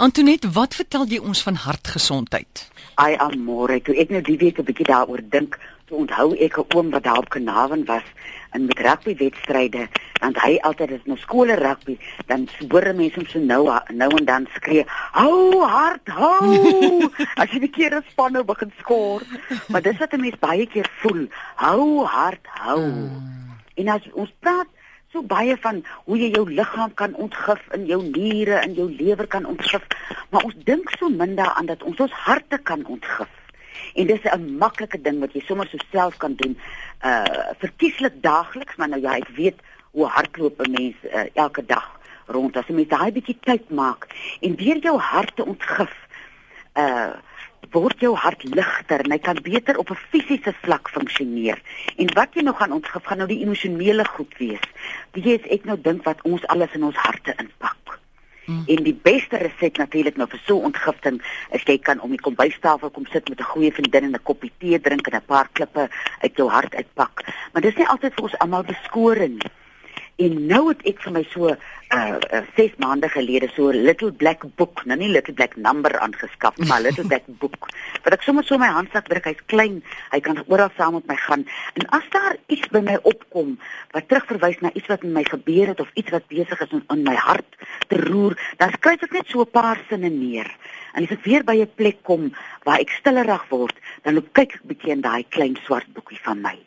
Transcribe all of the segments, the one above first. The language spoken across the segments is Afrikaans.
Antoinette, wat vertel jy ons van hartgesondheid? Ai amore, toe ek nou die week 'n bietjie daaroor dink, toe onthou ek 'n oom wat daar op Kanawen was in met rugbywedstryde, want hy altyd as nou skole rugby, dan hoor mense hom so nou nou en dan skree, "Hou hard, hou!" as jy die keer 'n span nou begin skoor. Maar dis wat 'n mens baie keer voel, "Hou hard, hou." Hmm. En as ons praat so baie van hoe jy jou liggaam kan ontgif in jou niere en jou lewer kan ontgif, maar ons dink so min daaraan dat ons ons harte kan ontgif. En dis 'n maklike ding wat jy sommer so self kan doen. Uh verkieslik daagliks, maar nou ja, ek weet hoe hardloop 'n mens uh, elke dag rond as jy met daai bietjie tyd maak en deur jou hart te ontgif. Uh word jou hart ligter en hy kan beter op 'n fisiese vlak funksioneer. En wat jy nou gaan ontgif gaan nou die emosionele goed wees. Wie jy ek nou dink wat ons alles in ons harte inpak. Hmm. En die beste resep natuurlik nou vir so ontgifting is jy kan om die kombuistafel kom sit met 'n goeie vriendin en 'n koppie tee drink en 'n paar klippe uit jou hart uitpak. Maar dis nie altyd vir ons almal beskore nie. En nou het ek vir my so uh, uh 6 maande gelede so 'n little black book, nou nie little black number aangeskaf maar little black book. Wat ek sommer so in my handsak druk, hy's klein, hy kan oral saam met my gaan. En as daar iets by my opkom wat terugverwys na iets wat met my gebeur het of iets wat besig is om in my hart te roer, dan skryf ek net so 'n paar sinne neer. En as ek weer by 'n plek kom waar ek stillerig word, dan kyk ek bietjie in daai klein swart boekie van my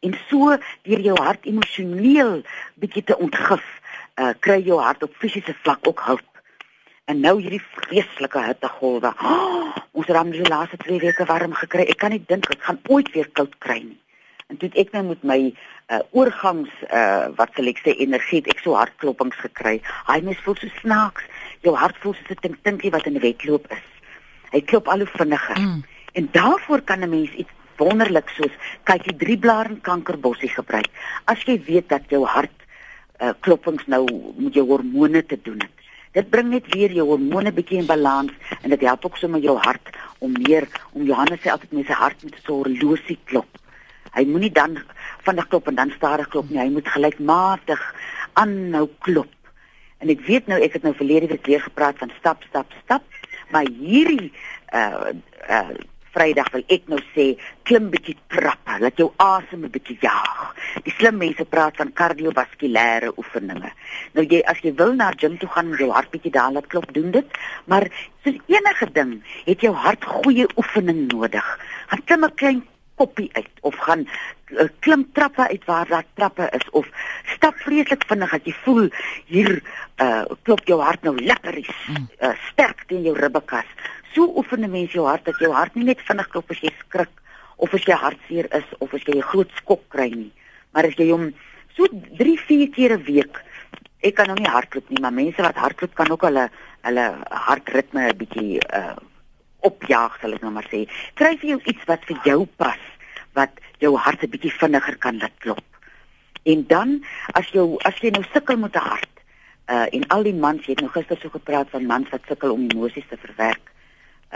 en so deur jou hart emosioneel bietjie te ontgif, uh, kry jou hart op fisiese vlak ook hulp. En nou hierdie vreeslike hittegolwe. Oh, ons het dan die laaste 2 weke warm gekry. Ek kan nie dink ek gaan ooit weer koud kry nie. En toe ek nou met my uh, oorgangs uh, wat sal ek sê energie, ek so hartklopings gekry. Hy mens voel so snaaks. Jou hart voel soos 'n tink tinkie wat in 'n wedloop is. Hy klop al hoe vinniger. Mm. En daarvoor kan 'n mens iets wonderlik soos kyk jy drie blare kankerbossie gebruik. As jy weet dat jou hart uh, klopings nou met jou hormone te doen het. Dit bring net weer jou hormone bietjie in balans en dit help ook sommer jou hart om meer om Johannes sê altyd mense hart moet so horlosie klop. Hy moenie dan vinnig klop en dan stadig klop nie. Hy moet gelykmatig aanhou klop. En ek weet nou ek het nou verlede week weer gepraat van stap stap stap, maar hierdie uh uh Vrydag wil ek nou sê klim bietjie trappe, laat jou asem 'n bietjie jaag. Die slim mense praat van kardiovaskulêre oefeninge. Nou jy as jy wil na gym toe gaan, jou hart bietjie daar laat klop, doen dit. Maar soos enige ding, het jou hart goeie oefening nodig. Gaan klim 'n klein koppie uit of gaan uh, klim trappe uit waar daar trappe is of stap vreeslik vinnig as jy voel hier uh, klop jou hart nou lekker is uh, sterk teen jou ribbekas so oefen 'n mens jou hart dat jou hart nie net vinnig klop as jy skrik of as jy hartseer is of as jy 'n groot skok kry nie, maar as jy hom so 3, 4 keer 'n week ek kan nou nie hardloop nie, maar mense wat hardloop kan ook hulle hulle hartritme 'n bietjie uh opjaag, sal ek nou maar sê. Kry vir jou iets wat vir jou pas, wat jou hart 'n bietjie vinniger kan laat klop. En dan as jou as jy nou sukkel met 'n hart, uh en al die mans, jy het nou gister so gepraat van mans wat sukkel om emosies te verwerk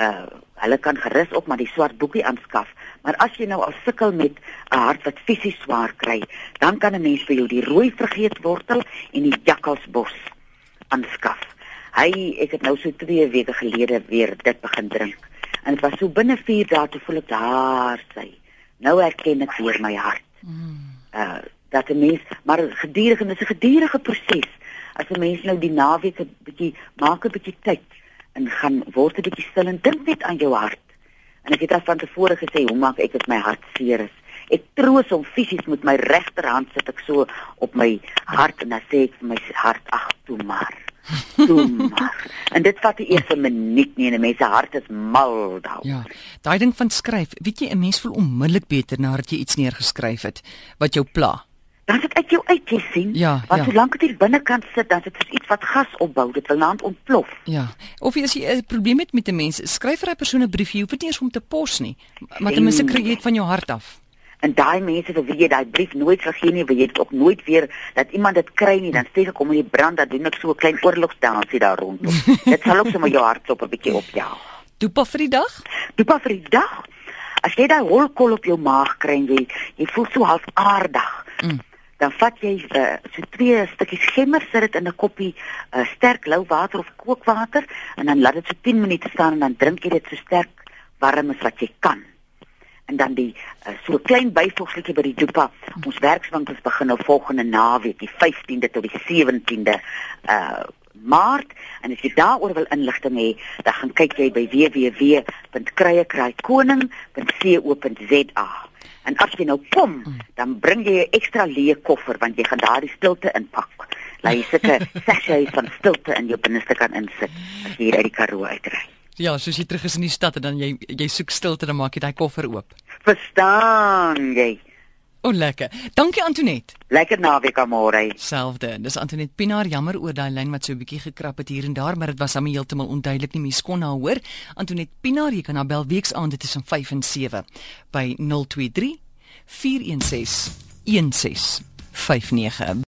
uh hulle kan gerus op maar die swart boekie aanskaf. Maar as jy nou al sukkel met 'n hart wat fisies swaar kry, dan kan 'n mens vir jou die rooi vergeetwortel en die jakkalsbos aanskaf. Hy ek het nou so 2 weke gelede weer dit begin drink. En dit was so binne 4 dae te voel ek daar sy. Nou erken ek weer my hart. Uh dat 'n mens maar gedurig en dit is 'n gedurende proses. As 'n mens nou die naweek 'n bietjie maak 'n bietjie tyd en gaan word 'n bietjie stil en dink net aan jou hart. En ek het al van tevore gesê hoe maak ek dit my hart seer is. Ek troos hom fisies met my regterhand sit ek so op my hart en dan sê ek vir my hart ag toe maar. Toe maar. en dit vat nie eers 'n minuut nie en 'n mens se hart is mal daaroor. Ja. Daai ding van skryf, weet jy 'n mens voel onmiddellik beter nadat jy iets neergeskryf het wat jou pla dan sit uit jou uit jy sien ja, want ja. solank dit binnekant sit dan is dit iets wat gas opbou dit wil naand ontplof ja of as jy 'n probleem het met 'n mens skryf vir 'n persoon 'n briefie hoef dit nie eens om te pos nie maar ten minste kry jy dit van jou hart af en daai mense vir wie jy daai brief nooit vergeet nie, wil jy dit ook nooit weer dat iemand dit kry nie, dan steek ek hom in die brand, dan doen ek so 'n klein oorlogsdansie daar rondom. dit sal ook sommer jou hart op 'n bietjie op jou. Dopa vir die dag? Dopa vir die dag. As jy daai holkol op jou maag kry en jy jy voel so half aardig. Mm dan vat jy uh, so twee stukkies gemmer, sit dit in 'n koppie uh, sterk lou water of kookwater en dan laat dit so 10 minute staan en dan drink jy dit so sterk warm as wat jy kan. En dan die uh, so klein byvoegletjie by die dopa. Ons werkswinkels begin nou volgende naweek, die 15de tot die 17de uh Maart en as jy daaroor wil inligting hê, dan gaan kyk jy by www.kruiekraaikoning.co.za. En as jy nou kom, dan bring jy 'n ekstra leë koffer want jy gaan daardie stilte inpak. Laat jy sulke sachets van stilte in jou binneste kan insit as jy hier uit die Karoo uitry. Ja, soos jy terug is in die stad en dan jy jy soek stilte dan maak jy daai koffer oop. Verstaan jy? O, oh, lekker. Dankie Antonet. Lekker naweek aan môre. Selfde. Dis Antonet Pinaar jammer oor daai lyn wat so 'n bietjie gekrap het hier en daar, maar dit was hom heeltemal onduidelik nie. Mens kon haar hoor. Antonet Pinaar, jy kan haar bel weksaande tussen 5 en 7 by 023 416 1659.